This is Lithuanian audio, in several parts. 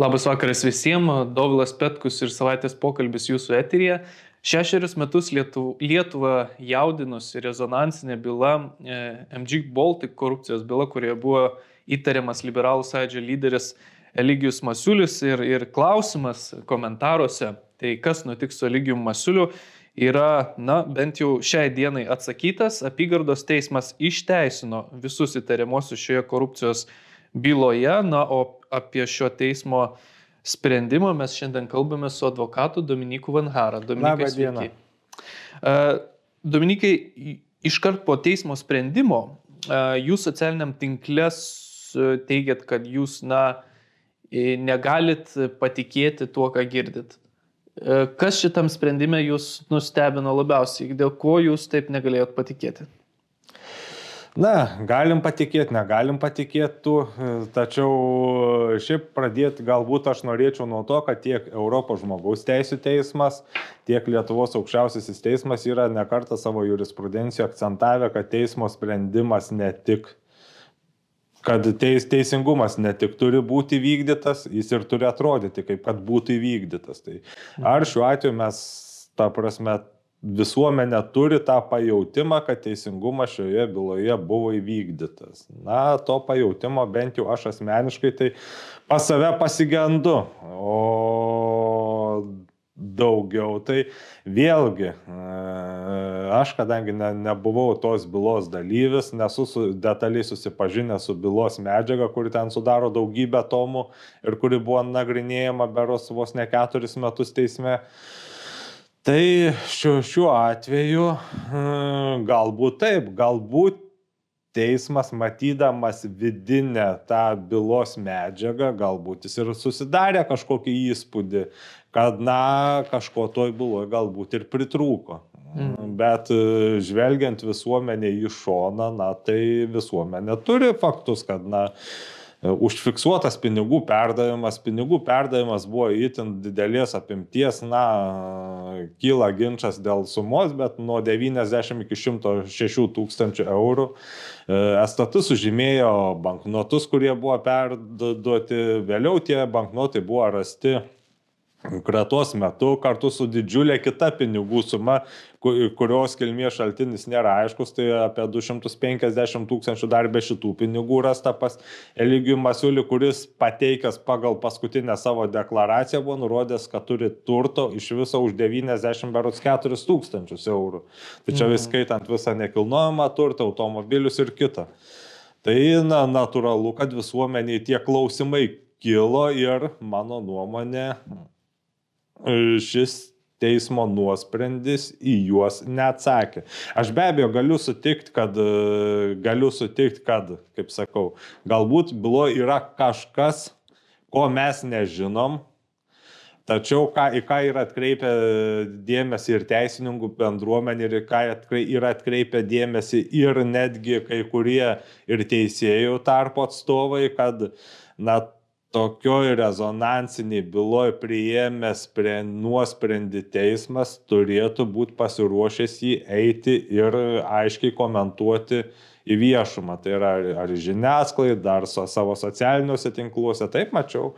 Labas vakaras visiems, Dovilas Petkus ir savaitės pokalbis jūsų eterija. Šešerius metus Lietuva, jaudinusi rezonansinė byla e, MG Baltic korupcijos byla, kurioje buvo įtariamas liberalų sąjūdžio lyderis Eligijus Masiulis ir, ir klausimas komentaruose, tai kas nutiks su Eligijum Masiuliu, yra, na, bent jau šiai dienai atsakytas. Apygardos teismas išteisino visus įtariamuosius šioje korupcijos byloje, na, o apie šio teismo sprendimą mes šiandien kalbame su advokatu Dominiku Vanhara. Dominikai, sveiki. Dominikai, iškart po teismo sprendimo jūs socialiniam tinklės teigiat, kad jūs, na, negalit patikėti tuo, ką girdit. Kas šitam sprendime jūs nustebino labiausiai, dėl ko jūs taip negalėjot patikėti? Na, galim patikėti, negalim patikėti tu, tačiau šiaip pradėti galbūt aš norėčiau nuo to, kad tiek Europos žmogaus teisų teismas, tiek Lietuvos aukščiausiasis teismas yra nekartą savo jurisprudencijoje akcentavę, kad teismo sprendimas ne tik kad teis, teisingumas ne tik turi būti vykdytas, jis ir turi atrodyti, kaip kad būtų įvykdytas. Tai ar šiuo atveju mes, ta prasme, visuomenė turi tą pajūtimą, kad teisingumas šioje byloje buvo įvykdytas. Na, to pajūtimo bent jau aš asmeniškai tai pas save pasigendu. O daugiau tai vėlgi, e, aš kadangi ne, nebuvau tos bylos dalyvis, nesu su, detaliai susipažinęs su bylos medžiaga, kuri ten sudaro daugybę tomų ir kuri buvo nagrinėjama beros vos ne keturis metus teisme. Uh, Tai šiuo, šiuo atveju hm, galbūt taip, galbūt teismas matydamas vidinę tą bylos medžiagą, galbūt jis ir susidarė kažkokį įspūdį, kad na kažko toj byloje galbūt ir pritrūko. Mm. Bet e, žvelgiant visuomenė į šoną, na tai visuomenė turi faktus, kad na E, užfiksuotas pinigų perdavimas. Pinigų perdavimas buvo įtin didelės apimties, na, kyla ginčas dėl sumos, bet nuo 90 iki 106 tūkstančių eurų. E, Estatus sužymėjo banknotus, kurie buvo perduoti, vėliau tie banknotai buvo rasti kratos metu kartu su didžiulė kita pinigų suma, kurios kilmės šaltinis nėra aiškus, tai apie 250 tūkstančių dar be šitų pinigų rasta pas Eligijų Masiulį, kuris pateikęs pagal paskutinę savo deklaraciją buvo nurodęs, kad turi turto iš viso už 94 tūkstančius eurų. Tai čia vis mhm. skaitant visą nekilnojamą turtą, automobilius ir kitą. Tai na, natūralu, kad visuomeniai tie klausimai kilo ir mano nuomonė šis teismo nuosprendis į juos neatsakė. Aš be abejo galiu sutikti, kad, galiu sutikti, kad, kaip sakau, galbūt bylo yra kažkas, ko mes nežinom, tačiau ką, į ką yra atkreipę dėmesį ir teisininkų bendruomenė, ir į ką yra atkreipę dėmesį ir netgi kai kurie ir teisėjų tarpo atstovai, kad, na, tokioj rezonansiniai byloj priėmęs nuosprendį teismas turėtų būti pasiruošęs jį eiti ir aiškiai komentuoti į viešumą. Tai yra ar žiniasklaida, ar so, savo socialiniuose tinkluose. Taip mačiau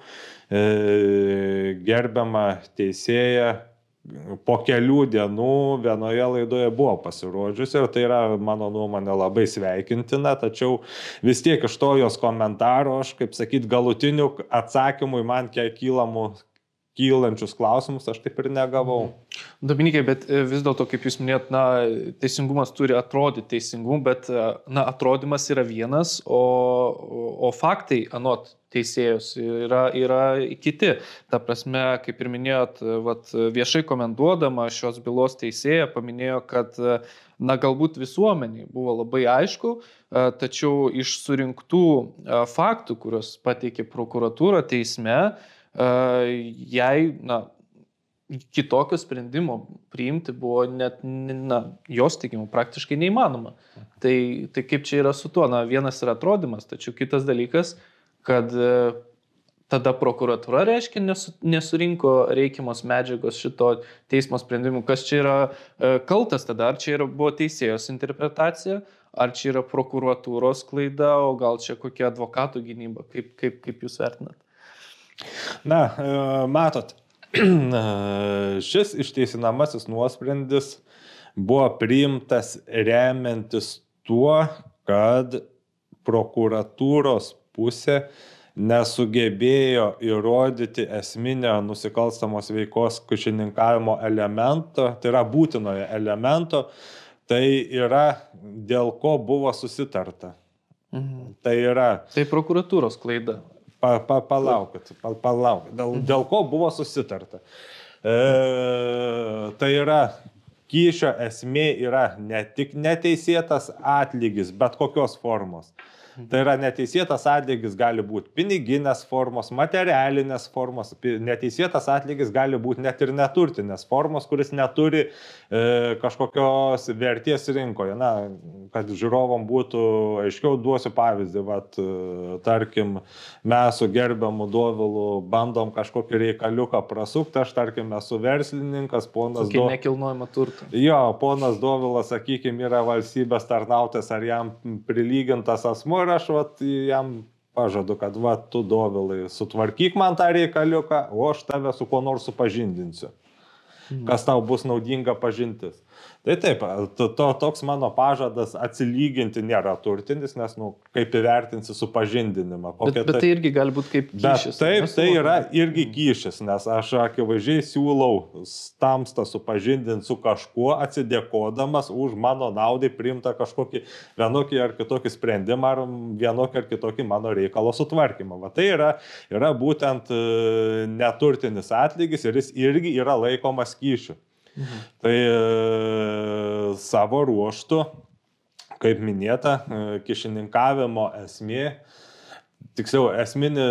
e, gerbiamą teisėją po kelių dienų vienoje laidoje buvo pasirodžiusi ir tai yra mano nuomonė labai sveikintina, tačiau vis tiek iš to jos komentaro aš, kaip sakyt, galutinių atsakymų į man kiek kylamų kylančius klausimus aš taip ir negavau. Dominikai, bet e, vis dėlto, kaip jūs minėjot, na, teisingumas turi atrodyti teisingumu, bet, e, na, atrodymas yra vienas, o, o faktai, anot teisėjus, yra, yra kiti. Ta prasme, kaip ir minėjot, vat, viešai komentuodama šios bylos teisėja paminėjo, kad, na, galbūt visuomeniai buvo labai aišku, tačiau iš surinktų faktų, kuriuos pateikė prokuratūra teisme, jai, na, kitokio sprendimo priimti buvo net, na, jos teigimu, praktiškai neįmanoma. Tai, tai kaip čia yra su tuo? Na, vienas yra atrodymas, tačiau kitas dalykas, kad e, tada prokuratūra, reiškia, nesu, nesurinko reikiamos medžiagos šito teismo sprendimu. Kas čia yra e, kaltas tada? Ar čia yra, buvo teisėjos interpretacija, ar čia yra prokuratūros klaida, o gal čia kokia advokatų gynyba? Kaip, kaip, kaip jūs vertinat? Na, matot, šis išteisinamasis nuosprendis buvo priimtas remiantis tuo, kad prokuratūros pusė nesugebėjo įrodyti esminio nusikalstamos veikos kušininkavimo elemento, tai yra būtinojo elemento, tai yra dėl ko buvo susitarta. Mhm. Tai yra. Tai prokuratūros klaida. Pa, pa, palaukit, pa, palaukit. Dėl, dėl ko buvo susitarta. E, tai yra kyšio esmė yra ne tik neteisėtas atlygis, bet kokios formos. Tai yra neteisėtas atlygis gali būti piniginės formos, materialinės formos, neteisėtas atlygis gali būti net ir neturtinės formos, kuris neturi e, kažkokios vertės rinkoje. Na, kad žiūrovom būtų aiškiau, duosiu pavyzdį, vat, e, tarkim, mes su gerbiamu Dovilu bandom kažkokį reikaliuką prasukti, aš tarkim esu verslininkas, ponas Dovilas. Do... Nekilnojama turta. Jo, ponas Dovilas, sakykime, yra valstybės tarnautas ar jam prilygintas asmo ir aš vat, jam pažadu, kad va, tu dovilai, sutvarkyk man tą reikaliuką, o aš tave su kuo nors supažindinsiu. Mhm. Kas tau bus naudinga pažintis. Tai taip, to, to, toks mano pažadas atsilyginti nėra turtinis, nes, nu, kaip įvertinsi supažindinimą. Bet, bet tai, tai irgi gali būti kaip kyšis. Taip, tai yra irgi kyšis, nes aš akivaizdžiai siūlau tamstą supažindinti su kažkuo, atsidėkodamas už mano naudai priimtą kažkokį vienokį ar kitokį sprendimą ar vienokį ar kitokį mano reikalo sutvarkymą. Va, tai yra, yra būtent e, neturtinis atlygis ir jis irgi yra laikomas kyšiu. Mhm. Tai e, savo ruoštų, kaip minėta, e, kišininkavimo esmė, tiksliau, esminė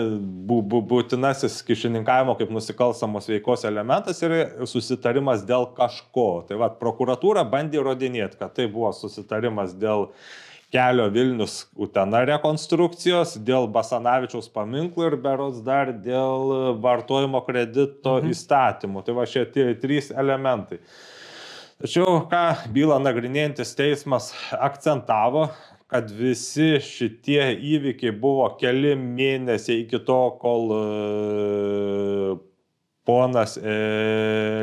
bū, bū, būtinasis kišininkavimo kaip nusikalstamos veikos elementas yra susitarimas dėl kažko. Tai vad, prokuratūra bandė įrodinėti, kad tai buvo susitarimas dėl kelio Vilnius Utena rekonstrukcijos, dėl Basanavičiaus paminklų ir berots dar dėl vartojimo kredito mhm. įstatymų. Tai va šie tie trys elementai. Tačiau ką bylą nagrinėjantis teismas akcentavo, kad visi šitie įvykiai buvo keli mėnesiai iki to, kol e, ponas e,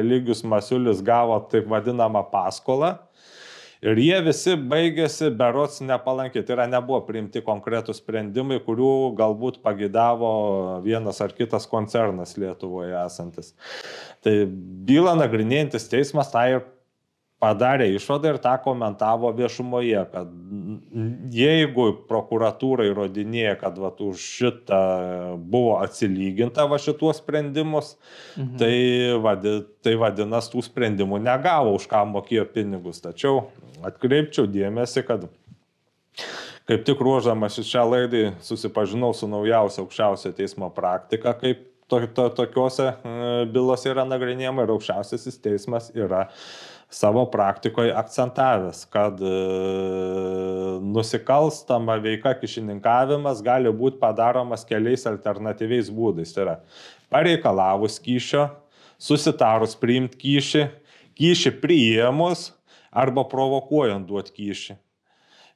Lygius Masiulis gavo taip vadinamą paskolą Ir jie visi baigėsi berots nepalankiai. Tai yra nebuvo priimti konkretus sprendimai, kurių galbūt pagidavo vienas ar kitas koncernas Lietuvoje esantis. Tai bylą nagrinėjantis teismas tą ir padarė išvadą ir tą komentavo viešumoje, kad jeigu prokuratūra įrodinėja, kad va, už šitą buvo atsilyginta va šituos sprendimus, mhm. tai, vadi, tai vadinasi, tų sprendimų negavo, už ką mokėjo pinigus. Tačiau atkreipčiau dėmesį, kad kaip tik ruoždamas šią laidą susipažinau su naujausia aukščiausio teismo praktika, kaip to, to, tokiuose e, bylose yra nagrinėjama ir aukščiausiasis teismas yra savo praktikoje akcentavęs, kad e, nusikalstama veika kišininkavimas gali būti padaromas keliais alternatyviais būdais. Tai yra pareikalavus kyšio, susitarus priimti kyšį, kyšį priėmus arba provokuojant duoti kyšį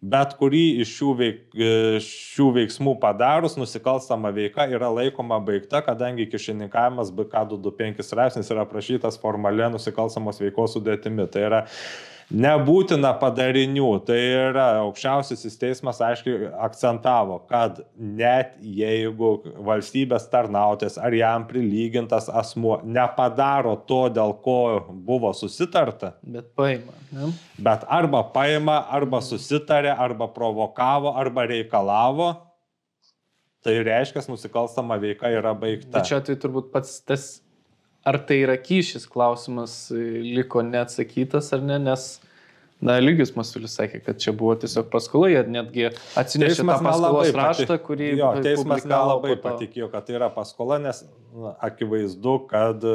bet kurį iš šių, veik, e, šių veiksmų padarus nusikalstama veika yra laikoma baigta, kadangi kišininkavimas BK225 straipsnis yra aprašytas formalė nusikalstamos veikos sudėtimi. Tai yra nebūtina padarinių. Tai yra aukščiausiasis teismas aiškiai akcentavo, kad net jeigu valstybės tarnautės ar jam prilygintas asmuo nepadaro to, dėl ko buvo susitarta, bet paima. Ne? Bet arba paima, arba susitarė, arba provokavo, arba reikalavo. Tai reiškia, nusikalstama veika yra baigta. Čia tai turbūt pats tas ar tai yra kyšis? Klausimas liko neatsakytas ar ne, nes Na, Lygius Masulis sakė, kad čia buvo tiesiog paskola, jie netgi atsinešė teismas tą paskolos raštą, kurį... Jo, teismas nelabai patikėjo, kad tai yra paskola, nes na, akivaizdu, kad e,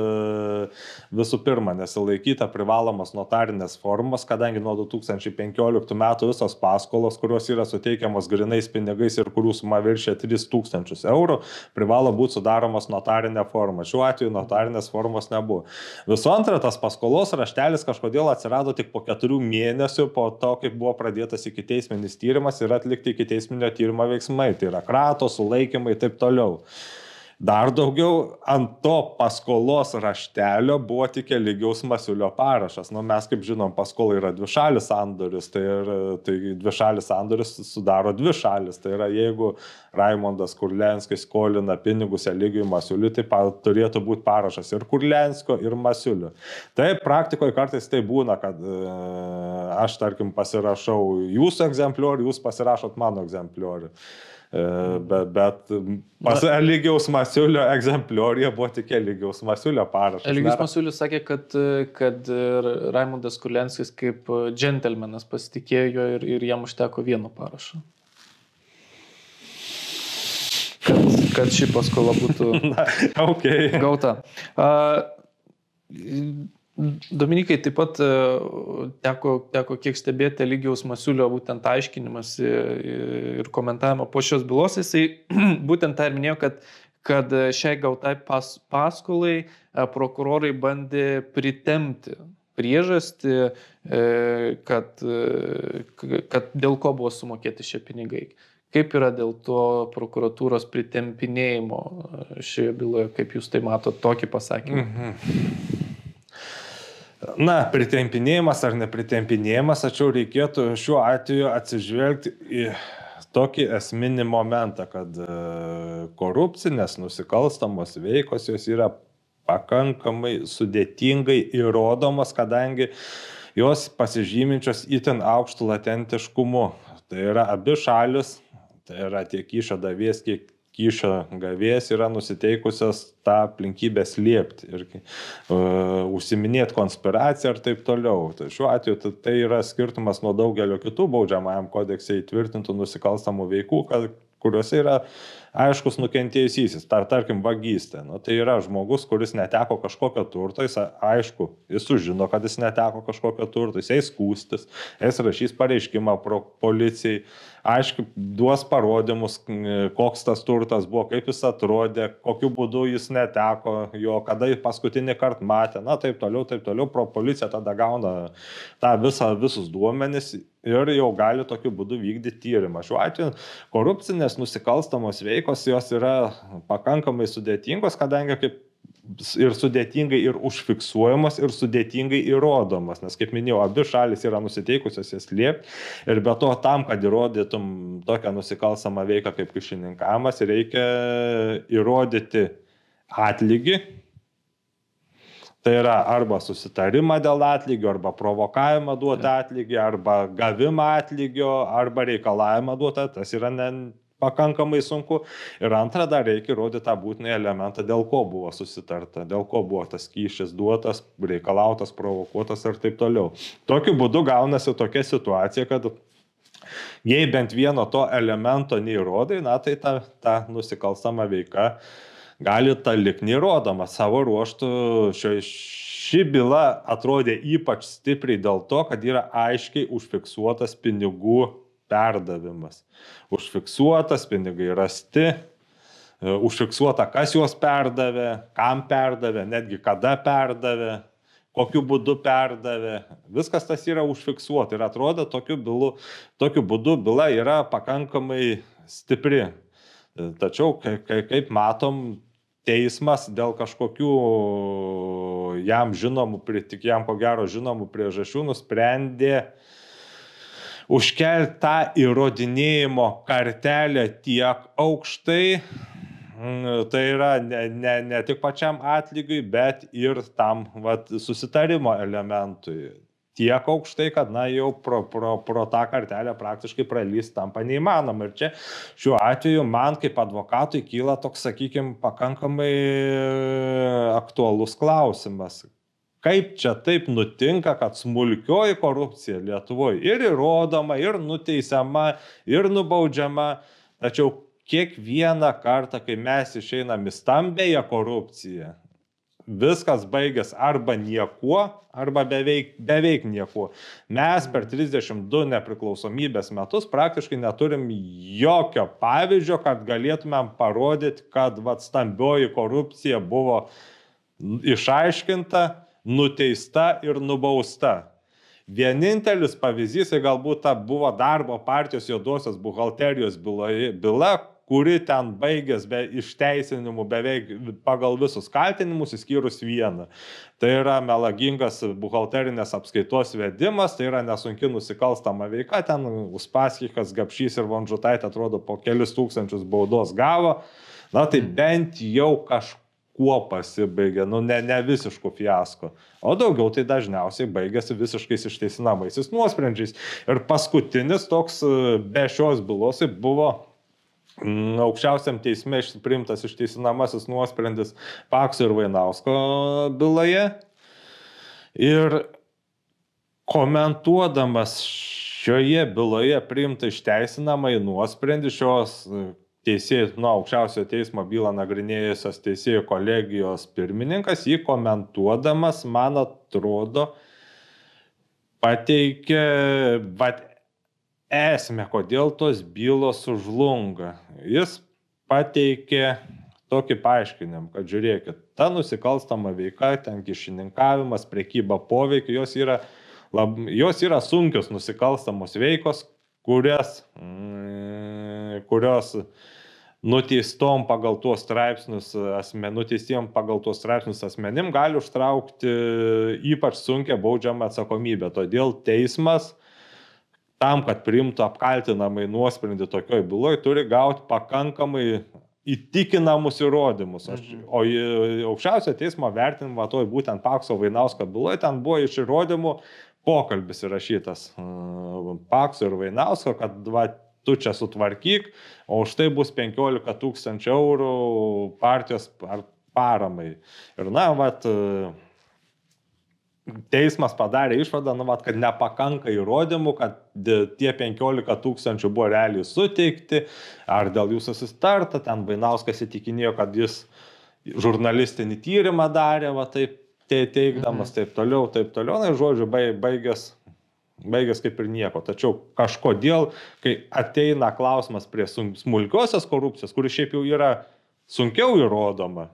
visų pirma nesilaikyta privalomas notarinės formos, kadangi nuo 2015 metų visos paskolos, kurios yra suteikiamos grinais pinigais ir kurių suma viršia 3000 eurų, privalo būti sudaromos notarinė forma. Šiuo atveju notarinės formos nebuvo. Visų antra, tas paskolos raštelis kažkodėl atsirado tik po keturių mėnesių mėnesių po to, kai buvo pradėtas iki teisminis tyrimas ir atlikti iki teisminio tyrimo veiksmai. Tai yra kratos, sulaikymai ir taip toliau. Dar daugiau ant to paskolos raštelio buvo tik lygiaus Masiulio parašas. Nu, mes kaip žinom, paskola yra dvišalis sandoris, tai, ir, tai dvišalis sandoris sudaro dvi šalis. Tai yra, jeigu Raimondas Kurlenskis skolina pinigus Eligijui Masiuliui, tai pa, turėtų būti parašas ir Kurlenskio, ir Masiulio. Tai praktikoje kartais tai būna, kad e, aš, tarkim, pasirašau jūsų egzempliorių, jūs pasirašot mano egzempliorių. E, bet, bet pas Eligiaus Masiulio egzemplioriuje buvo tik Eligiaus Masiulio parašas. Eligiaus Masiulis sakė, kad, kad Raimondas Kulenskis kaip džentelmenas pasitikėjo ir, ir jam užteko vieno parašo. Kad, kad ši paskola būtų Na, okay. gauta. Uh, Dominikai, taip pat e, teko, teko kiek stebėti lygiaus Masiulio būtent aiškinimas ir komentavimą po šios bylos. Jisai būtent tą ir minėjo, kad, kad šiai gautai pas, paskolai e, prokurorai bandė pritemti priežastį, e, kad, kad dėl ko buvo sumokėti šie pinigai. Kaip yra dėl to prokuratūros pritempinėjimo šioje byloje, kaip jūs tai matote tokį pasakymą? Mhm. Na, pritempinėjimas ar nepritempinėjimas, tačiau reikėtų šiuo atveju atsižvelgti į tokį esminį momentą, kad e, korupcinės nusikalstamos veikos jos yra pakankamai sudėtingai įrodomos, kadangi jos pasižyminčios itin aukštų latentiškumu. Tai yra abi šalis, tai yra tiek išo davės, tiek kyšio gavėjas yra nusiteikusios tą aplinkybę slėpti ir uh, užsiminėti konspiraciją ir taip toliau. Tai šiuo atveju tai, yra skirtumas nuo daugelio kitų baudžiamajam kodekse įtvirtintų nusikalstamų veikų, kad, kuriuose yra aiškus nukentėjusysis, tar, tarkim, vagystė. Nu, tai yra žmogus, kuris neteko kažkokio turto, jis aišku, jis sužino, kad jis neteko kažkokio turto, jis eis skūstis, jis rašys pareiškimą policijai aiškiai duos parodymus, koks tas turtas buvo, kaip jis atrodė, kokiu būdu jis neteko jo, kada jį paskutinį kartą matė, na taip toliau, taip toliau, pro policija tada gauna tą visą, visus duomenis ir jau gali tokiu būdu vykdyti tyrimą. Šiuo atveju korupcinės nusikalstamos veikos jos yra pakankamai sudėtingos, kadangi kaip ir sudėtingai ir užfiksuojamos, ir sudėtingai įrodomos, nes kaip minėjau, abi šalis yra nusiteikusios jas liepti ir be to tam, kad įrodytum tokią nusikalstamą veiką kaip kišininkamas, reikia įrodyti atlygį. Tai yra arba susitarimą dėl atlygio, arba provokavimą duoti atlygį, arba gavimą atlygio, arba reikalavimą duoti. Tas yra ne, pakankamai sunku. Ir antra, dar reikia įrodyti tą būtinį elementą, dėl ko buvo susitarta, dėl ko buvo tas kyšis duotas, reikalautas, provokuotas ir taip toliau. Tokiu būdu gaunasi tokia situacija, kad jei bent vieno to elemento neįrodai, na tai ta, ta nusikalstama veika gali ta lik neįrodoma. Savo ruoštų šio, ši byla atrodė ypač stipriai dėl to, kad yra aiškiai užfiksuotas pinigų perdavimas. Užfiksuotas, pinigai rasti, e, užfiksuota, kas juos perdavė, kam perdavė, netgi kada perdavė, kokiu būdu perdavė. Viskas tas yra užfiksuota ir atrodo, tokiu, bylu, tokiu būdu byla yra pakankamai stipri. E, tačiau, kaip matom, teismas dėl kažkokių jam žinomų, tik jam ko gero žinomų priežasčių nusprendė užkelti tą įrodinėjimo kartelę tiek aukštai, mm, tai yra ne, ne, ne tik pačiam atlygiui, bet ir tam vat, susitarimo elementui. Tiek aukštai, kad, na, jau pro, pro, pro tą kartelę praktiškai pralysti tampa neįmanoma. Ir čia šiuo atveju man kaip advokatui kyla toks, sakykime, pakankamai aktualus klausimas kaip čia taip nutinka, kad smulkioji korupcija Lietuvoje ir įrodoma, ir nuteisiama, ir nubaudžiama, tačiau kiekvieną kartą, kai mes išeinam į stambėją korupciją, viskas baigės arba niekuo, arba beveik, beveik niekuo. Mes per 32 nepriklausomybės metus praktiškai neturim jokio pavyzdžio, kad galėtumėm parodyti, kad vat, stambioji korupcija buvo išaiškinta nuteista ir nubausta. Vienintelis pavyzdys, tai galbūt ta buvo darbo partijos juodosios buhalterijos byla, byla kuri ten baigęs be išteisinimų beveik pagal visus kaltinimus, įskyrus vieną. Tai yra melagingas buhalterinės apskaitos vedimas, tai yra nesunki nusikalstama veika, ten Uspaskikas, Gapšys ir Vonžutaitė atrodo po kelis tūkstančius baudos gavo. Na tai mm. bent jau kažkas kuo pasibaigė, nu ne, ne visišku fiasko, o daugiau tai dažniausiai baigėsi visiškais išteisinamaisiais nuosprendžiais. Ir paskutinis toks be šios bylos buvo aukščiausiam teisme priimtas išteisinamasis nuosprendis Pakso ir Vainausko byloje. Ir komentuodamas šioje byloje priimtą išteisinamą į nuosprendį šios teisėjų, nuo aukščiausio teismo bylą nagrinėjusios teisėjų kolegijos pirmininkas, jį komentuodamas, man atrodo, pateikė, bet esmę, kodėl tos bylos sužlunga. Jis pateikė tokį paaiškinimą, kad žiūrėkit, ta nusikalstama veika, ten kišininkavimas, prekyba poveikiu, jos yra, lab, jos yra sunkios nusikalstamos veikos, kurias, mm, kurios nuteistom pagal tuos straipsnius, asmen, nuteistiem pagal tuos straipsnius asmenim gali užtraukti ypač sunkia baudžiama atsakomybė. Todėl teismas tam, kad priimtų apkaltinamai nuosprendį tokioj byloj, turi gauti pakankamai įtikinamus įrodymus. Aš, mhm. o aukščiausio teismo vertinimo, to būtent Pakso Vainausko byloje, ten buvo iš įrodymų pokalbis įrašytas Pakso ir Vainausko, kad va, tu čia sutvarkyk, o už tai bus 15 tūkstančių eurų partijos ar paramai. Ir na, vat, teismas padarė išvadą, nu, vat, kad nepakanka įrodymų, kad tie 15 tūkstančių buvo realiai suteikti, ar dėl jų susitarta, ten Vainauskas įtikinėjo, kad jis žurnalistinį tyrimą darė, va taip teikdamas, mhm. taip toliau, taip toliau, na, žodžiu, baigęs, baigęs kaip ir nieko. Tačiau kažkodėl, kai ateina klausimas prie smulkiosios korupcijos, kuri šiaip jau yra sunkiau įrodoma,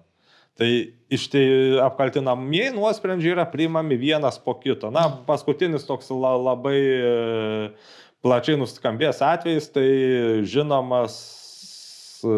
Tai iš tai apkaltinamieji nuosprendžiai yra priimami vienas po kito. Na, paskutinis toks la, labai e, plačiai nuskambės atvejis, tai žinomas e,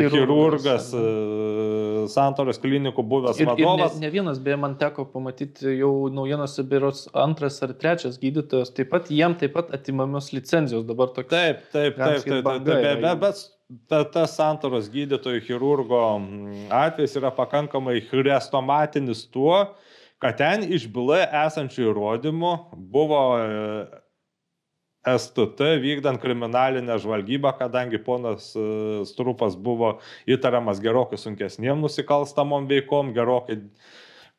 chirurgas, chirurgas e, Santoros klinikų buvęs ir, vadovas. Ir ne, ne vienas, beje, man teko pamatyti jau naujienose, berots antras ar trečias gydytojas, taip pat jiem taip pat atimamios licenzijos dabar tokia. Taip, taip, taip, taip, taip, taip, taip, bet, bet ta, tas santoros gydytojų chirurgo mm, atvejs yra pakankamai chrestomatinis tuo, kad ten iš byloje esančių įrodymų buvo e, STT vykdant kriminalinę žvalgybą, kadangi ponas e, Strupas buvo įtariamas gerokai sunkesniem nusikalstamom veikom, gerokai,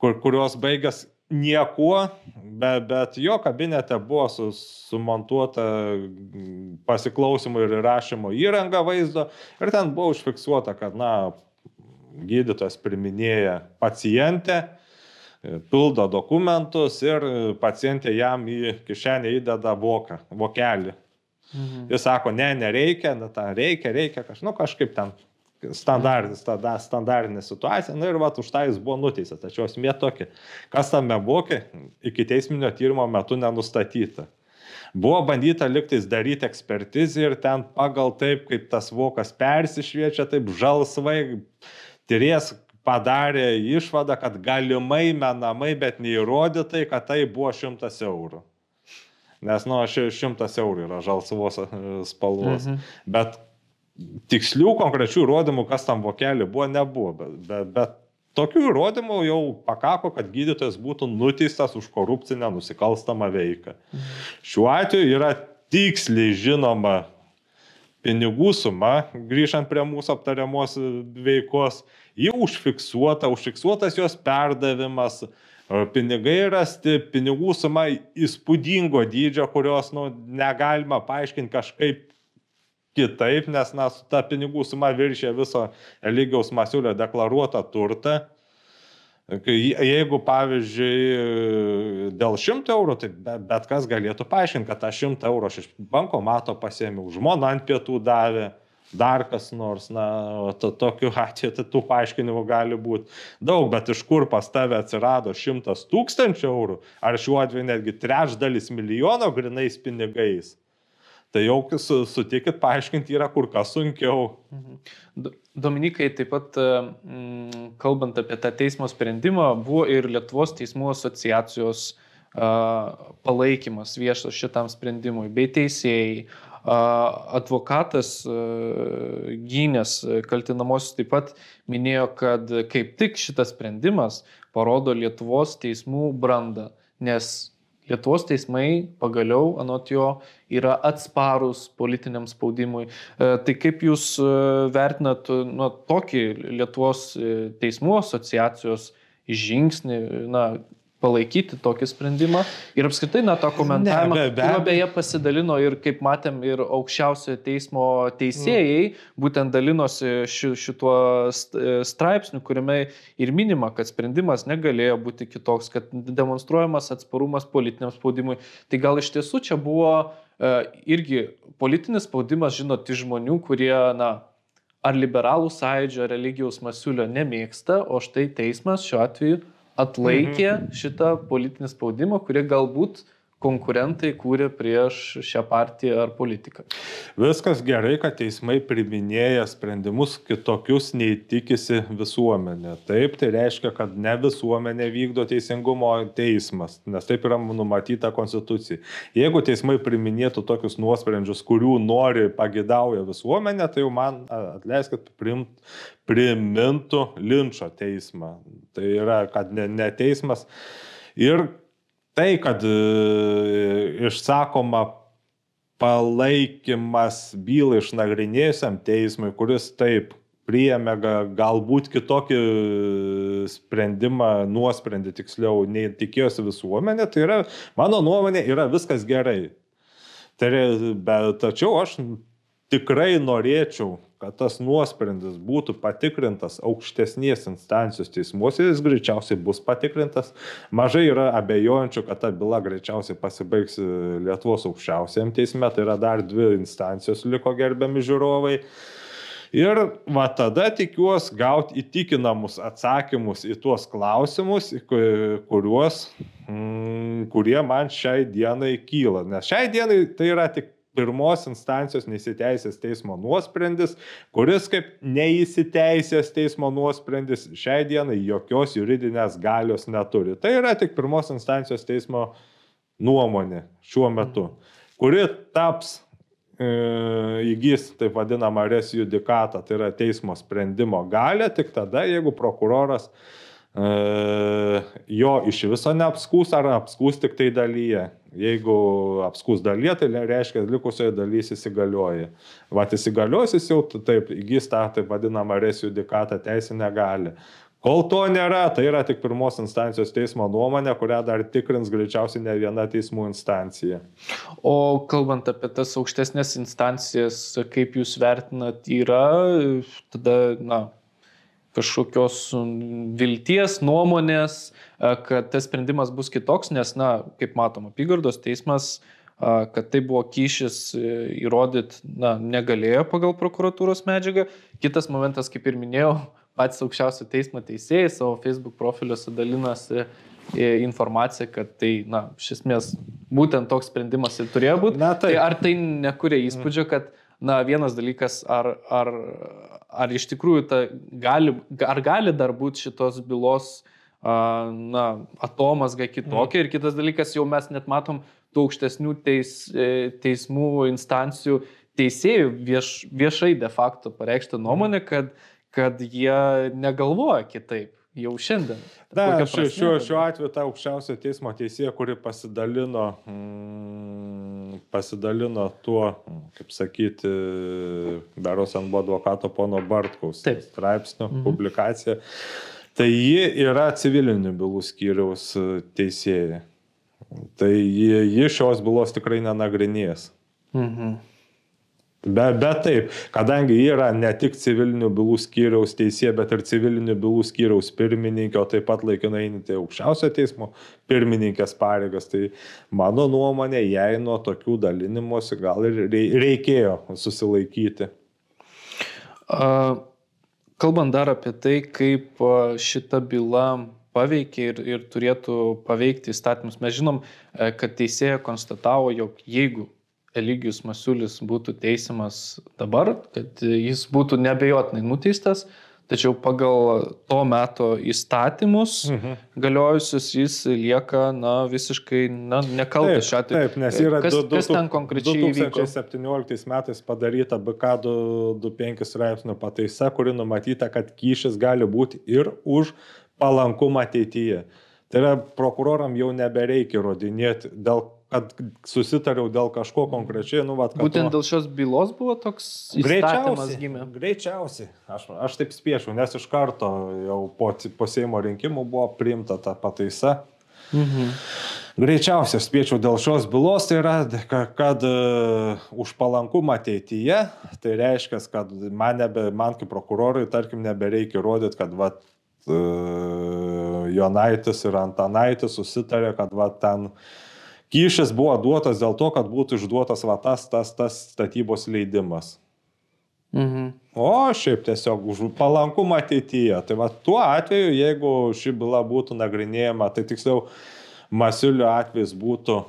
kur, kurios baigęs niekuo, bet, bet jo kabinete buvo su, sumontuota pasiklausimo ir įrašymo įranga vaizdo ir ten buvo užfiksuota, kad, na, gydytojas priminėja pacientę, pildo dokumentus ir pacientė jam į kišenę įdeda voką, vokelį. Mhm. Jis sako, ne, nereikia, na, ten reikia, reikia, kaž, nu, kažkaip ten standartinis, tada standartinė situacija, na ir va, už tą jis buvo nuteistas. Tačiau esmė tokia, kas tame buvo, iki teisminio tyrimo metu nenustatyta. Buvo bandyta liktais daryti ekspertizę ir ten pagal taip, kaip tas vokas persišviečia, taip žalsvai, tyrės padarė išvadą, kad galimai menamai, bet neįrodytai, kad tai buvo šimtas eurų. Nes, nu, šimtas eurų yra žalsvos spalvos. Mhm. Bet tikslių konkrečių įrodymų, kas tam vokelį buvo, nebuvo. Bet, bet, bet tokių įrodymų jau pakako, kad gydytojas būtų nuteistas už korupcinę nusikalstamą veiką. Šiuo atveju yra tiksliai žinoma pinigų suma, grįžtant prie mūsų aptariamos veikos, jau užfiksuota, užfiksuotas jos perdavimas, pinigai rasti, pinigų suma įspūdingo dydžio, kurios nu, negalima paaiškinti kažkaip kitaip, nes na, ta pinigų suma viršė viso lygiaus masiulio deklaruotą turtą. Jeigu, pavyzdžiui, dėl 100 eurų, tai bet kas galėtų paaiškinti, kad tą 100 eurų aš iš banko mato pasėmiau, žmona ant pietų davė, dar kas nors, na, to, tokiu atveju tai tų paaiškinimų gali būti daug, bet iš kur pas tave atsirado 100 tūkstančių eurų, ar šiuo atveju netgi trečdalis milijono grinais pinigais tai jau sutikit paaiškinti yra kur kas sunkiau. Mhm. Dominikai, taip pat mm, kalbant apie tą teismo sprendimą, buvo ir Lietuvos teismų asociacijos palaikymas viešas šitam sprendimui, bei teisėjai. Advokatas gynės kaltinamosius taip pat minėjo, kad kaip tik šitas sprendimas parodo Lietuvos teismų brandą, nes Lietuvos teismai pagaliau, anot jo, yra atsparus politiniam spaudimui. E, tai kaip Jūs e, vertinat nu, tokį Lietuvos teismų asociacijos žingsnį, na, palaikyti tokį sprendimą ir apskritai, na, tą komentavimą, ne, be, be, kuriuo beje pasidalino ir, kaip matėm, ir aukščiausio teismo teisėjai, mm. būtent dalinosi ši, šituo straipsniu, kuriame ir minima, kad sprendimas negalėjo būti kitoks, kad demonstruojamas atsparumas politiniam spaudimui. Tai gal iš tiesų čia buvo e, irgi politinis spaudimas, žinot, iš žmonių, kurie, na, ar liberalų sąjūdžio religijos masiulio nemėgsta, o štai teismas šiuo atveju atlaikė mhm. šitą politinį spaudimą, kurį galbūt konkurentai kūrė prieš šią partiją ar politiką. Viskas gerai, kad teismai priminėja sprendimus kitokius nei tikisi visuomenė. Taip, tai reiškia, kad ne visuomenė vykdo teisingumo teismas, nes taip yra numatyta konstitucija. Jeigu teismai priminėtų tokius nuosprendžius, kurių nori, pagidauja visuomenė, tai jau man atleiskit, primt, primintų linčio teismą. Tai yra, kad ne, ne teismas. Ir tai, kad e, išsakoma palaikymas bylą išnagrinėjusiam teismui, kuris taip priėmė galbūt kitokį sprendimą, nuosprendį tiksliau, nei tikėjosi visuomenė, tai yra, mano nuomonė, yra viskas gerai. Tai, bet, tačiau aš tikrai norėčiau, kad tas nuosprendis būtų patikrintas aukštesnės instancijos teismuose, jis greičiausiai bus patikrintas. Mažai yra abejojančių, kad ta byla greičiausiai pasibaigs Lietuvos aukščiausiam teisme, tai yra dar dvi instancijos liko gerbiami žiūrovai. Ir va tada tikiuosi gauti įtikinamus atsakymus į tuos klausimus, kuriuos, mm, kurie man šiai dienai kyla. Nes šiai dienai tai yra tik pirmos instancijos neįsiteisęs teismo nuosprendis, kuris kaip neįsiteisęs teismo nuosprendis šiai dienai jokios juridinės galios neturi. Tai yra tik pirmos instancijos teismo nuomonė šiuo metu, kuri taps e, įgys taip vadinamą res judikatą, tai yra teismo sprendimo galę tik tada, jeigu prokuroras e, jo iš viso neapskūs ar apskūs tik tai dalyje. Jeigu apskus dalyje, tai reiškia, likusioje dalyje įsigalioja. Vat įsigalios jis jau taip įgys tą taip vadinamą res judikatą teisinę galę. Kol to nėra, tai yra tik pirmos instancijos teismo nuomonė, kurią dar tikrins greičiausiai ne viena teismų instancija. O kalbant apie tas aukštesnės instancijas, kaip jūs vertinat, yra tada, na, kažkokios vilties, nuomonės, kad tas sprendimas bus kitoks, nes, na, kaip matom, apygardos teismas, kad tai buvo kyšis e, įrodyti, na, negalėjo pagal prokuratūros medžiagą. Kitas momentas, kaip ir minėjau, patys aukščiausio teismo teisėjai savo Facebook profiliuose dalinasi e, informacija, kad tai, na, iš esmės, būtent toks sprendimas ir turėjo būti. Na, tai. tai ar tai nekuria įspūdžio, kad na, vienas dalykas, ar, ar, ar iš tikrųjų ta gali, ar gali dar būti šitos bylos, na, atomasga kitokia. Mm. Ir kitas dalykas, jau mes net matom tų aukštesnių teis, e, teismų instancijų teisėjų vieš, viešai de facto pareikštą nuomonę, kad, kad jie negalvoja kitaip jau šiandien. Na, šiuo, šiuo, šiuo atveju ta aukščiausio teismo teisėja, kuri pasidalino, mm, pasidalino tuo, kaip sakyti, beros ant buvo advokato pono Bartkaus Taip. straipsnio mhm. publikacija, tai ji yra civilinių bylų skyriaus teisėja. Tai ji, ji šios bylos tikrai nenagrinės. Mhm. Bet, bet taip, kadangi yra ne tik civilinių bylų skyriaus teisė, bet ir civilinių bylų skyriaus pirmininkė, o taip pat laikinai einate aukščiausio teismo pirmininkės pareigas, tai mano nuomonė, jai nuo tokių dalinimuose gal ir reikėjo susilaikyti. Kalbant dar apie tai, kaip šita byla paveikia ir, ir turėtų paveikti įstatymus, mes žinom, kad teisėja konstatavo, jog jeigu Eligijus Masiulis būtų teisiamas dabar, kad jis būtų nebejotinai nuteistas, Tačiau pagal to meto įstatymus mhm. galiojusius jis lieka na, visiškai na, nekaltas šiuo atveju. Taip, nes yra kas, du, du, kas ten konkrečiai 2017 įvyko? metais padaryta BK 25 straipsnio pataisa, kuri numatyta, kad kyšis gali būti ir už palankumą ateityje. Tai yra prokuroram jau nebereikia įrodinėti dėl kad susitariau dėl kažko konkrečiai. Nu, vat, Būtent to... dėl šios bylos buvo toks greičiausias gimė. Greičiausiai, aš, aš taip spiešiu, nes iš karto jau po, po Seimo rinkimų buvo priimta ta pataisa. Mhm. Greičiausiai spėčiau dėl šios bylos, tai yra, kad, kad uh, už palankumą ateityje, tai reiškia, kad man, nebe, man kaip prokurorui, tarkim, nebereikia įrodyti, kad vat, uh, Jonaitis ir Antanaitis susitarė, kad vat, ten uh, kyšis buvo duotas dėl to, kad būtų išduotas va tas, tas, tas statybos leidimas. Mhm. O šiaip tiesiog už palankumą ateityje. Tai va tuo atveju, jeigu ši byla būtų nagrinėjama, tai tiksliau Masiulio atvejs būtų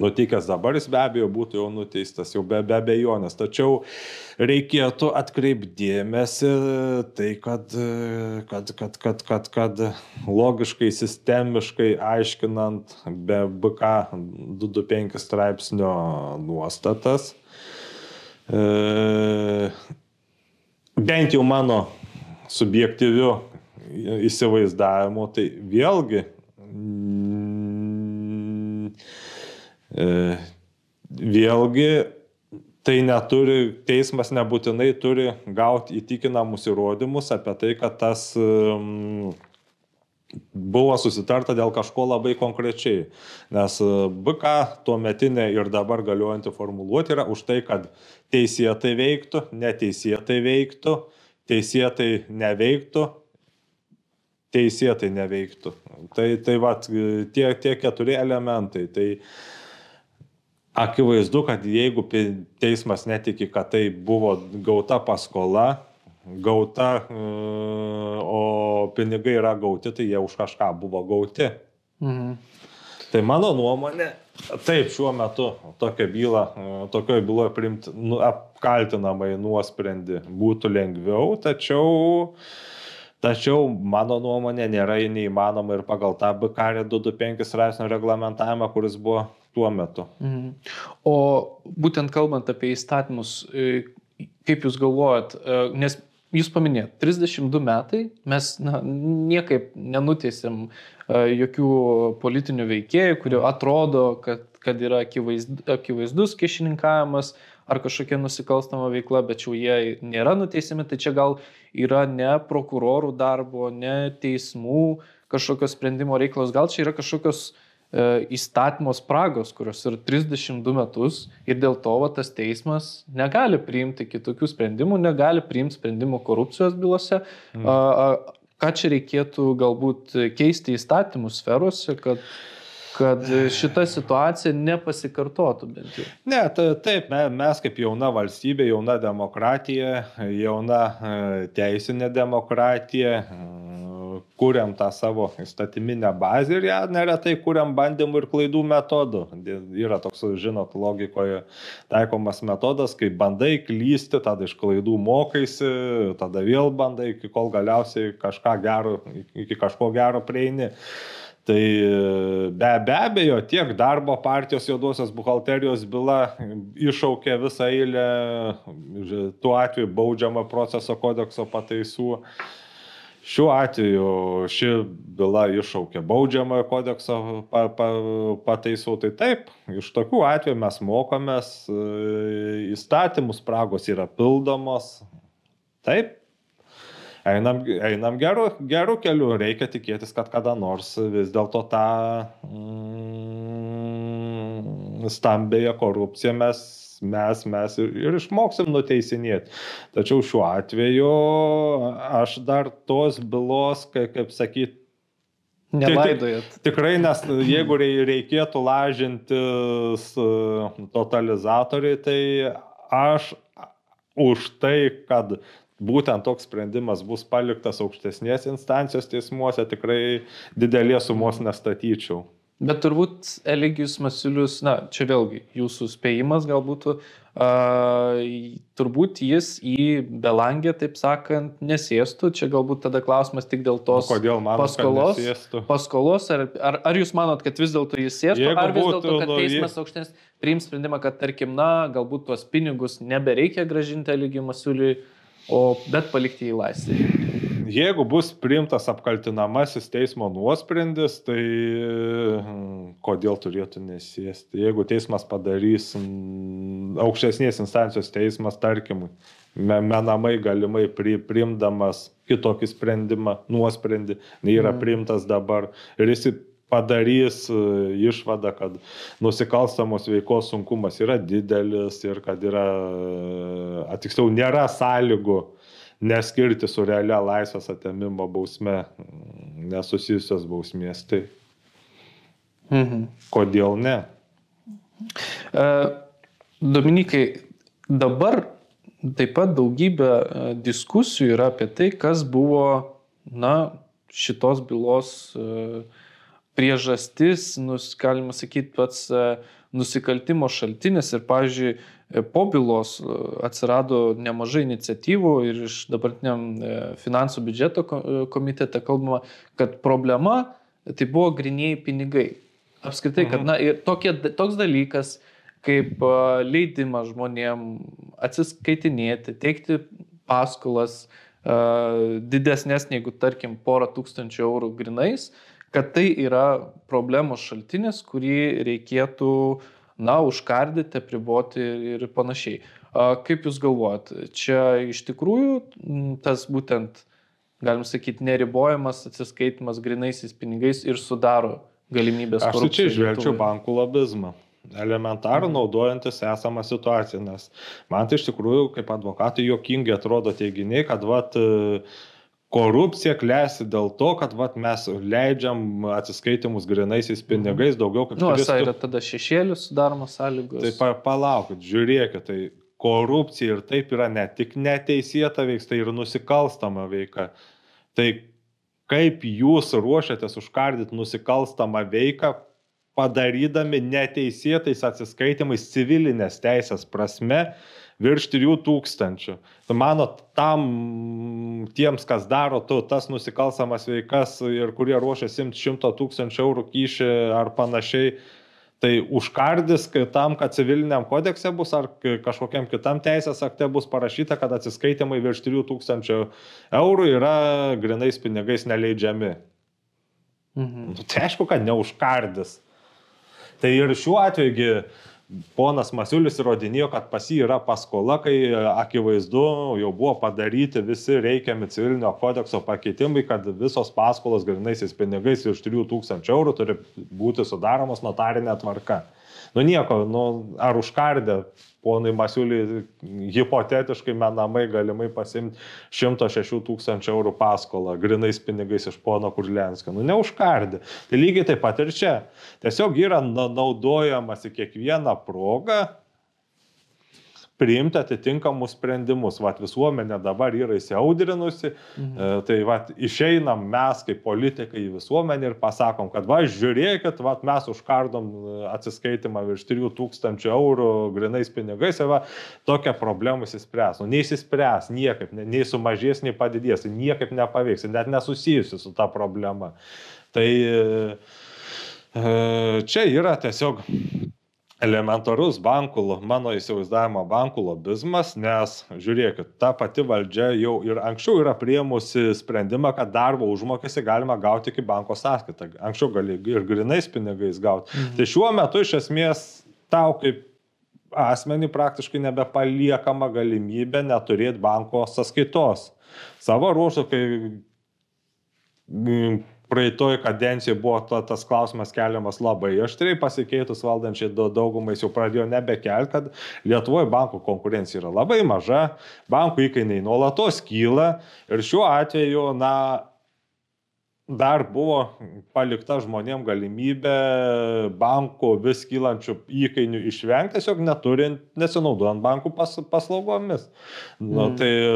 nutikęs dabar, jis be abejo būtų jau nuteistas, jau be, be abejonės. Tačiau reikėtų atkreipdėmėsi tai, kad, kad, kad, kad, kad, kad logiškai, sistemiškai aiškinant be BK 225 straipsnio nuostatas, e, bent jau mano subjektyviu įsivaizdavimu, tai vėlgi vėlgi, tai neturi, teismas nebūtinai turi gauti įtikinamus įrodymus apie tai, kad tas buvo susitarta dėl kažko labai konkrečiai. Nes e, BK tuo metinė ir dabar galiojanti formuluoti yra už tai, kad teisėtai veiktų, neteisėtai veiktų, teisėtai neveiktų, teisėtai neveiktų. Tai, tai va, tie, tie keturi elementai. Tai, uh, Akivaizdu, kad jeigu teismas netiki, kad tai buvo gauta paskola, gauta, e, o pinigai yra gauti, tai jie už kažką buvo gauti. Mhm. Tai mano nuomonė, taip šiuo metu tokią bylą, e, tokioje byloje priimti nu, apkaltinamai nuosprendį būtų lengviau, tačiau Tačiau mano nuomonė nėra neįmanoma ir pagal tą BKR 225 straipsnio reglamentavimą, kuris buvo tuo metu. Mhm. O būtent kalbant apie įstatymus, e, kaip Jūs galvojat, e, nes Jūs paminėjot, 32 metai, mes na, niekaip nenuteisėm e, jokių politinių veikėjų, kurie atrodo, kad, kad yra akivaizdus, akivaizdus kišininkavimas ar kažkokia nusikalstama veikla, bet jau jie nėra nuteisiami, tai čia gal yra ne prokurorų darbo, ne teismų kažkokios sprendimo reikalos, gal čia yra kažkokios uh, įstatymo spragos, kurios yra 32 metus ir dėl to va, tas teismas negali priimti kitokių sprendimų, negali priimti sprendimų korupcijos bylose. Mm. Ką čia reikėtų galbūt keisti įstatymų sferose, kad kad šita situacija nepasikartotų bent jau. Ne, taip, mes kaip jauna valstybė, jauna demokratija, jauna e, teisinė demokratija, kuriam tą savo įstatyminę bazę ir ją neretai kuriam bandymų ir klaidų metodų. Yra toks, žinot, logikoje taikomas metodas, kai bandai klysti, tada iš klaidų mokaisi, tada vėl bandai, iki kol galiausiai kažką gero, iki kažko gero prieini. Tai be, be abejo, tiek darbo partijos juodosios buhalterijos byla iššaukė visą eilę tuo atveju baudžiamo proceso kodekso pataisų. Šiuo atveju ši byla iššaukė baudžiamojo kodekso pa, pa, pataisų. Tai taip, iš tokių atvejų mes mokomės, įstatymų spragos yra pildomos. Taip, einam, einam geru, geru keliu, reikia tikėtis, kad kada nors vis dėlto tą mm, stambėją korupciją mes mes, mes ir, ir išmoksim nuteisinėti. Tačiau šiuo atveju aš dar tos bylos, kaip, kaip sakyti, Nelaidojat. Tikrai, nes jeigu reikėtų lažinti totalizatoriai, tai aš už tai, kad būtent toks sprendimas bus paliktas aukštesnės instancijos teismuose, tikrai didelės sumos nestatyčiau. Bet turbūt Eligijus Masiulius, na, čia vėlgi jūsų spėjimas galbūt, uh, turbūt jis į Belangę, taip sakant, nesėstų. Čia galbūt tada klausimas tik dėl tos kodėl manot, paskolos. Paskolos, ar, ar, ar jūs manot, kad vis dėlto jis sėstų, Jeigu ar vis dėlto, kad nu, teismas aukštesnis priims sprendimą, kad tarkim, na, galbūt tuos pinigus nebereikia gražinti Eligijui Masiuliui, o bet palikti į laisvę. Jeigu bus priimtas apkaltinamasis teismo nuosprendis, tai mm, kodėl turėtų nesėsti? Jeigu teismas padarys, mm, aukštesnės instancijos teismas, tarkim, me- menamai galimai pri, priimdamas kitokį sprendimą, nuosprendį, nei yra Mhm. priimtas dabar, ir jis padarys e, išvadą, kad nusikalstamos veikos sunkumas yra didelis ir kad yra, a, tiksliau, nėra sąlygų neskirti su realia laisvės atėmimo bausme mm, nesusijusios bausmės. Tai Mhm. kodėl ne? E, Dominikai, dabar taip pat daugybė e, diskusijų yra apie tai, kas buvo, na, šitos bylos e, priežastis, nus, galima sakyti, pats e, nusikaltimo šaltinis ir, pavyzdžiui, e, po bylos e, atsirado nemažai iniciatyvų ir iš dabartiniam finansų biudžeto ko- komitete kalbama, kad problema tai buvo grinėjai pinigai. Apskritai, kad, Mhm. na, ir tokie, toks dalykas, kaip leidimas žmonėm atsiskaitinėti, teikti paskolas didesnės negu, tarkim, porą tūkstančių eurų grinais, kad tai yra problemos šaltinis, kurį reikėtų, na, užkardyti, apriboti ir panašiai. Kaip Jūs galvojat, čia iš tikrųjų tas būtent, galim sakyti, neribojamas atsiskaitimas grinaisiais pinigais ir sudaro galimybės Aš čia išvelgčiau bankų lobizmą. Elementarų Mhm. naudojantis esamą situaciją, nes man tai iš tikrųjų kaip advokatui jokingai atrodo teiginiai, kad vat, korupcija klėsi dėl to, kad vat, mes leidžiam atsiskaitimus grinaisiais pinigais daugiau kaip Nu, esą yra tada šešėlius sudaromas sąlygos. Tai pa, palaukit, žiūrėkit, tai korupcija ir taip yra ne tik neteisėta veiks, tai ir nusikalstama veika. Tai kaip jūs ruošiatės užkardyti nusikalstamą veiką, padarydami neteisėtais atsiskaitimais civilinės teisės prasme virš 3000. Tai mano, tam tiems, kas daro tu, tas nusikalstamas veikas ir kurie ruošiasi 100 tūkstančių eurų kyšį ar panašiai, Tai užkardis kai tam, kad civiliniam kodekse bus ar kažkokiam kitam teisės akte bus parašyta, kad atsiskaitimai virš 3000 eurų yra grinais pinigais neleidžiami. Mhm. Nu, tai aišku, kad neužkardis. Tai ir šiuo atveju ponas Masiulis įrodinėjo, kad pas jį yra paskola, kai e, akivaizdu jau buvo padaryti visi reikiami civilinio kodekso pakeitimai, kad visos paskolos grinaisiais pinigais virš 3000 eurų turi būti sudaromos notarinė tvarka. Nu nieko, nu, ar užkardė ponui Masiuliui hipotetiškai menamai galimai pasimti 106 tūkstančių eurų paskolą grinais pinigais iš pono Kurlenskio. Nu neužkardė. Tai lygiai taip pat ir čia. Tiesiog yra na- naudojamasi kiekvieną progą priimti atitinkamus sprendimus. Vat visuomenė dabar yra įsiaudrinusi, Mhm. E, Tai va, išeinam mes kaip politikai į visuomenę ir pasakom, kad va, žiūrėkit, va, mes užkardom e, atsiskaitimą virš 3000 eurų grinais pinigais ir va, tokia problema įsispręs. Nu, neįsispręs niekaip, ne- nei sumažės, nei padidės, niekaip nepaveiks, net nesusijusi su ta problema. Tai e, čia yra tiesiog elementarus bankų, mano įsivaizdavimo bankų lobizmas, nes žiūrėkit, ta pati valdžia jau ir anksčiau yra priemusi sprendimą, kad darbo užmokestį galima gauti iki banko sąskaitą. Anksčiau gali ir grinais pinigais gauti. Mhm. Tai šiuo metu iš esmės tau kaip asmenį praktiškai nebepaliekama galimybė neturėti banko sąskaitos. Savo ruoštų, kai mm, praeitoj kadencijoje buvo ta, tas klausimas keliamas labai aštriai, pasikeitus valdančiai daugumai jau pradėjo nebekelti, kad Lietuvoje bankų konkurencija yra labai maža, bankų įkainiai nuolatos kyla ir šiuo atveju, na, dar buvo palikta žmonėm galimybė bankų vis kylančių įkainių išvengti, tiesiog neturint, nesinaudojant bankų pas, paslaugomis. Mm. Nu, tai e,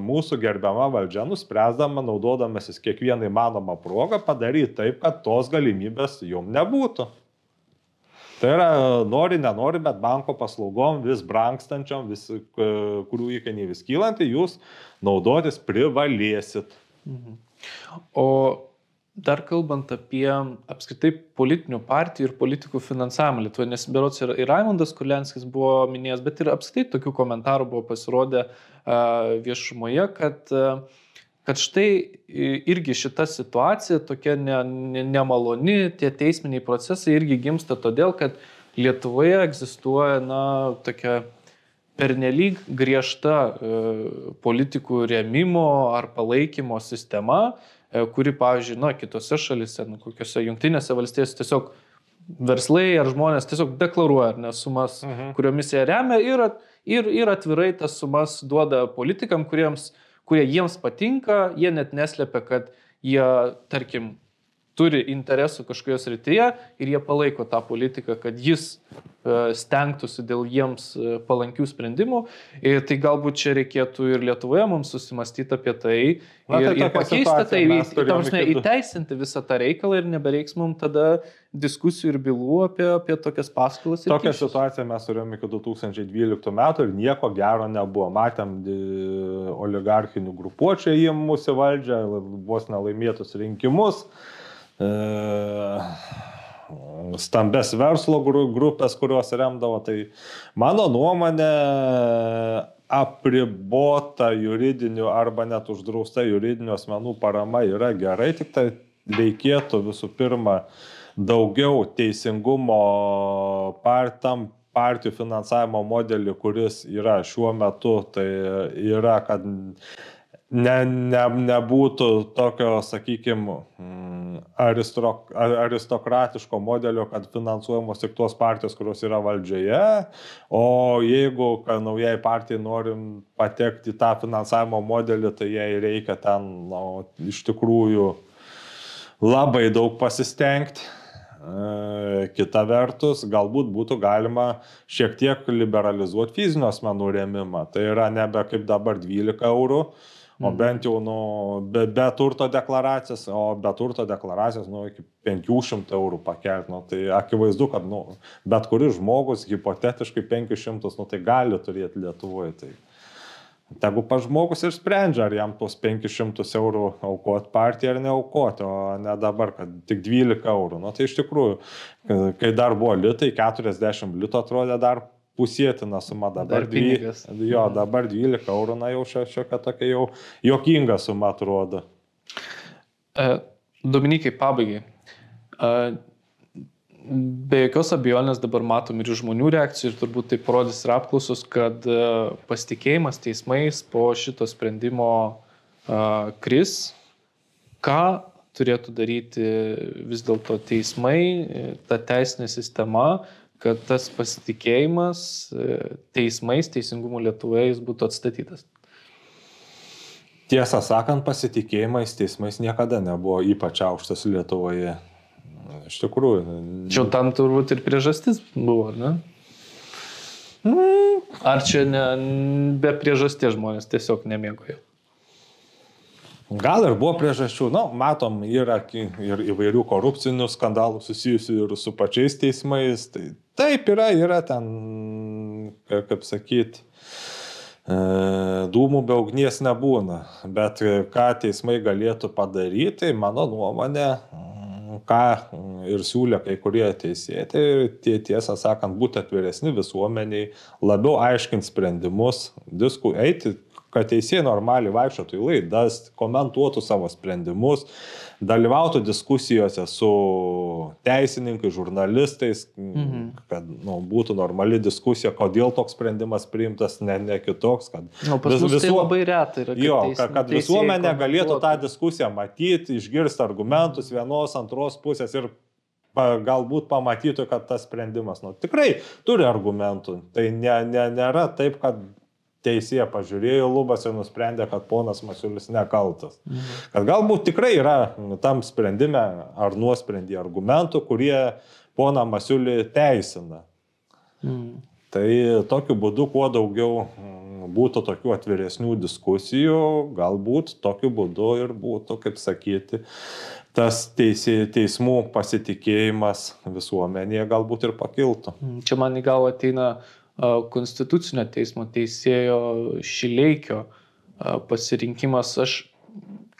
mūsų gerbiama valdžia nuspręsdama, naudodamasis kiekvieną įmanomą progą, padaryti taip, kad tos galimybės jum nebūtų. Tai yra, nori, nenori, bet banko paslaugom vis brangstančiom, vis, e, kurių įkainiai vis kylanti, jūs naudotis privalėsit. Mhm. O dar kalbant apie apskritai politinių partijų ir politikų finansavimą Lietuvoje, nes berots ir, ir Raimondas Kulenskis buvo minėjęs, bet ir apskritai tokių komentarų buvo pasirodę viešumoje, kad, kad štai irgi šita situacija tokia ne, ne, nemaloni, tie teisminiai procesai irgi gimsta todėl, kad Lietuvoje egzistuoja, na, tokia pernelyg griežta e, politikų rėmimo ar palaikymo sistema, e, kuri, pavyzdžiui, na, kitose šalise, nu, kokiose jungtinėse valstijose tiesiog verslai ar žmonės tiesiog deklaruoja ne, sumas, mhm. kuriomis jie remia ir, ir, ir atvirai tas sumas duoda politikam, kuriems, kurie jiems patinka, jie net neslepia, kad jie, tarkim, turi interesų kažkokioje srityje ir jie palaiko tą politiką, kad jis e, stengtųsi dėl jiems e, palankių sprendimų. Ir tai galbūt čia reikėtų ir Lietuvoje mums susimastyti apie tai Na, ir, tai ir pakeisti tai, prasme, įteisinti visą tą reikalą ir nebereiks mums tada diskusijų ir bylų apie, apie tokias paskolas. Tokią situaciją mes turėjome iki 2012 metų ir nieko gero nebuvo. Matėm oligarchinių grupuočių įimus į valdžią, vos nelaimėtus rinkimus. E, stambes verslo grupės, kurios remdavo. Tai mano nuomonė apribota juridinių arba net uždrausta juridinių asmenų parama yra gerai, tik tai reikėtų visų pirma daugiau teisingumo partam partijų finansavimo modelį, kuris yra šiuo metu, tai yra, kad ne, ne, nebūtų tokio, sakykime, aristokratiško modelio, kad finansuojamos tik tos partijos, kurios yra valdžioje, o jeigu naujai partijai norim patekti tą finansavimo modelį, tai jai reikia ten nu, iš tikrųjų labai daug pasistengti. E, kita vertus, galbūt būtų galima šiek tiek liberalizuoti fizinio asmenų rėmimą. Tai yra nebe kaip dabar 12 eurų, o mhm. bent jau nu, be, be turto deklaracijos, o be turto deklaracijos nu, iki 500 eurų pakelti. Nu, tai akivaizdu, kad nu, bet kuris žmogus hipotetiškai 500 nu, tai gali turėti Lietuvoje. Tai, Tegu pa žmogus ir sprendžia, ar jam tuos 500 eurų aukoti partiją ar neaukoti, o ne dabar, kad tik 12 eurų. Nu, tai iš tikrųjų, kai dar buvo litai, 40 litų atrodė dar pusėtina suma dabar. Dvi, jo, mhm. dabar 12 eurų, na jau šiokia tokia jau jokinga suma atrodo. E, Dominikai, pabaigai. E, be jokios abejonės dabar matom ir žmonių reakcijų ir turbūt tai parodys ir apklausos, kad e, pasitikėjimas teismais po šito sprendimo kris. Ką turėtų daryti vis dėlto teismai, ta teisinė sistema, kad tas pasitikėjimas e, teismais, teisingumu Lietuvoje jis būtų atstatytas. Tiesą sakant, pasitikėjimais teismais niekada nebuvo ypač aukštas Lietuvoje. Iš tikrųjų. Čia tam turbūt ir priežastis buvo, ne? Ar čia ne, be priežasties žmonės tiesiog nemėgojo? Gal ir buvo priežasčių, na, nu, matom, yra ir įvairių korupcinių skandalų susijusių ir su pačiais teismais. Tai taip yra, yra ten, kaip sakyt, e, dūmų be ugnies nebūna. Bet ką teismai galėtų padaryti, tai mano nuomonė, ką ir siūlė kai kurie teisėjai, tai tie tiesą sakant, būti atviresni visuomeniai, labiau aiškinti sprendimus, disku, eiti kad teisėjai normaliai vaikščiotų į laidas, komentuotų savo sprendimus, dalyvautų diskusijose su teisininkais, žurnalistais, mhm. kad nu, būtų normali diskusija, kodėl toks sprendimas priimtas, ne, ne kitoks. Kad nu, vis, visuo... tai labai retai yra. Jo, teisė, kad, kad visuomenė galėtų tą diskusiją matyti, išgirsti argumentus vienos, antros pusės ir galbūt pamatytų, kad tas sprendimas nu, tikrai turi argumentų. Tai ne, ne, nėra taip, kad teisėje pažiūrėjo lubas ir nusprendė, kad ponas Masiulis nekaltas. Mhm. Kad galbūt tikrai yra tam sprendime ar nuosprendį argumentų, kurie poną Masiulį teisina. Mhm. Tai tokiu būdu kuo daugiau mm, būtų tokių atviresnių diskusijų, galbūt tokiu būdu ir būtų, kaip sakyti, tas teisė, teismų pasitikėjimas visuomenėje galbūt ir pakiltų. Mhm. Čia man į galvą ateina konstitucinio teismo teisėjo Šileikio pasirinkimas. Aš,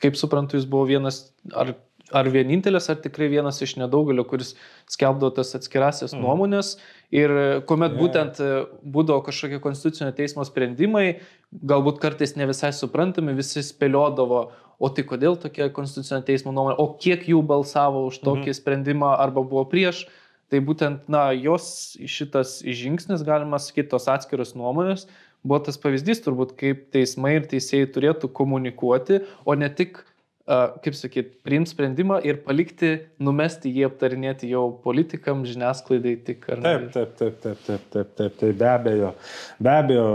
kaip suprantu, jis buvo vienas ar, ar vienintelis, ar tikrai vienas iš nedaugelio, kuris skelbdavo tas atskirasias mm. nuomonės. Ir kuomet yeah. būtent būdavo kažkokie konstitucinio teismo sprendimai, galbūt kartais ne visai suprantami, visi spėliodavo, o tai kodėl tokia konstitucinio teismo nuomonė, o kiek jų balsavo už tokį mm sprendimą arba buvo prieš. Tai būtent, na, jos šitas žingsnis, galima sakyti, tos atskiros nuomonės, buvo tas pavyzdys turbūt, kaip teismai ir teisėjai turėtų komunikuoti, o ne tik, kaip sakyt, priimti sprendimą ir palikti, numesti jį aptarinėti jau politikam, žiniasklaidai tik ar ne. Taip, taip, taip, taip, taip, taip, taip, taip, be abejo. Be abejo,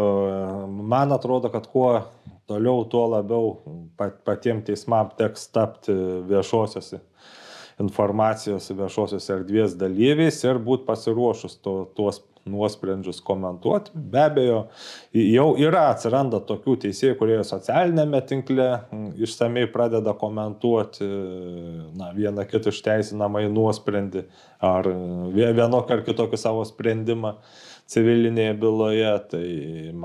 man atrodo, kad kuo toliau, tuo labiau pat, patiems teismam teks tapti viešosiuose informacijos viešosios erdvės dalyviais ir būti pasiruošus to, tuos nuosprendžius komentuoti. Be abejo, jau yra, atsiranda tokių teisėjų, kurie socialinėme tinkle išsamei pradeda komentuoti na, vieną kitą išteisinamą į nuosprendį ar vienokį ar kitokį savo sprendimą civilinėje byloje. Tai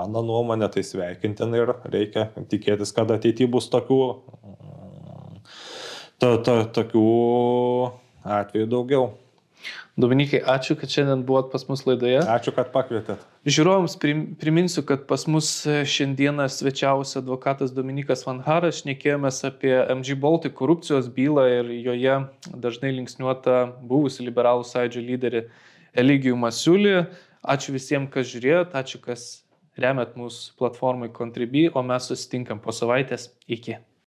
mano nuomonė tai sveikintina ir reikia tikėtis, kad ateityje bus tokių to, to, tokių atvejų daugiau. Dominikai, ačiū, kad šiandien buvot pas mus laidoje. Ačiū, kad pakvietėt. Žiūrovams priminsiu, kad pas mus šiandieną svečiavosi advokatas Dominikas Van Haras, šnekėjomės apie MG Baltic korupcijos bylą ir joje dažnai linksniuota buvusi liberalų sąjūdžio lyderį Eligijų Masiulį. Ačiū visiems, kas žiūrėjot, ačiū, kas remet mūsų platformai Contribui, o mes susitinkam po savaitės. Iki.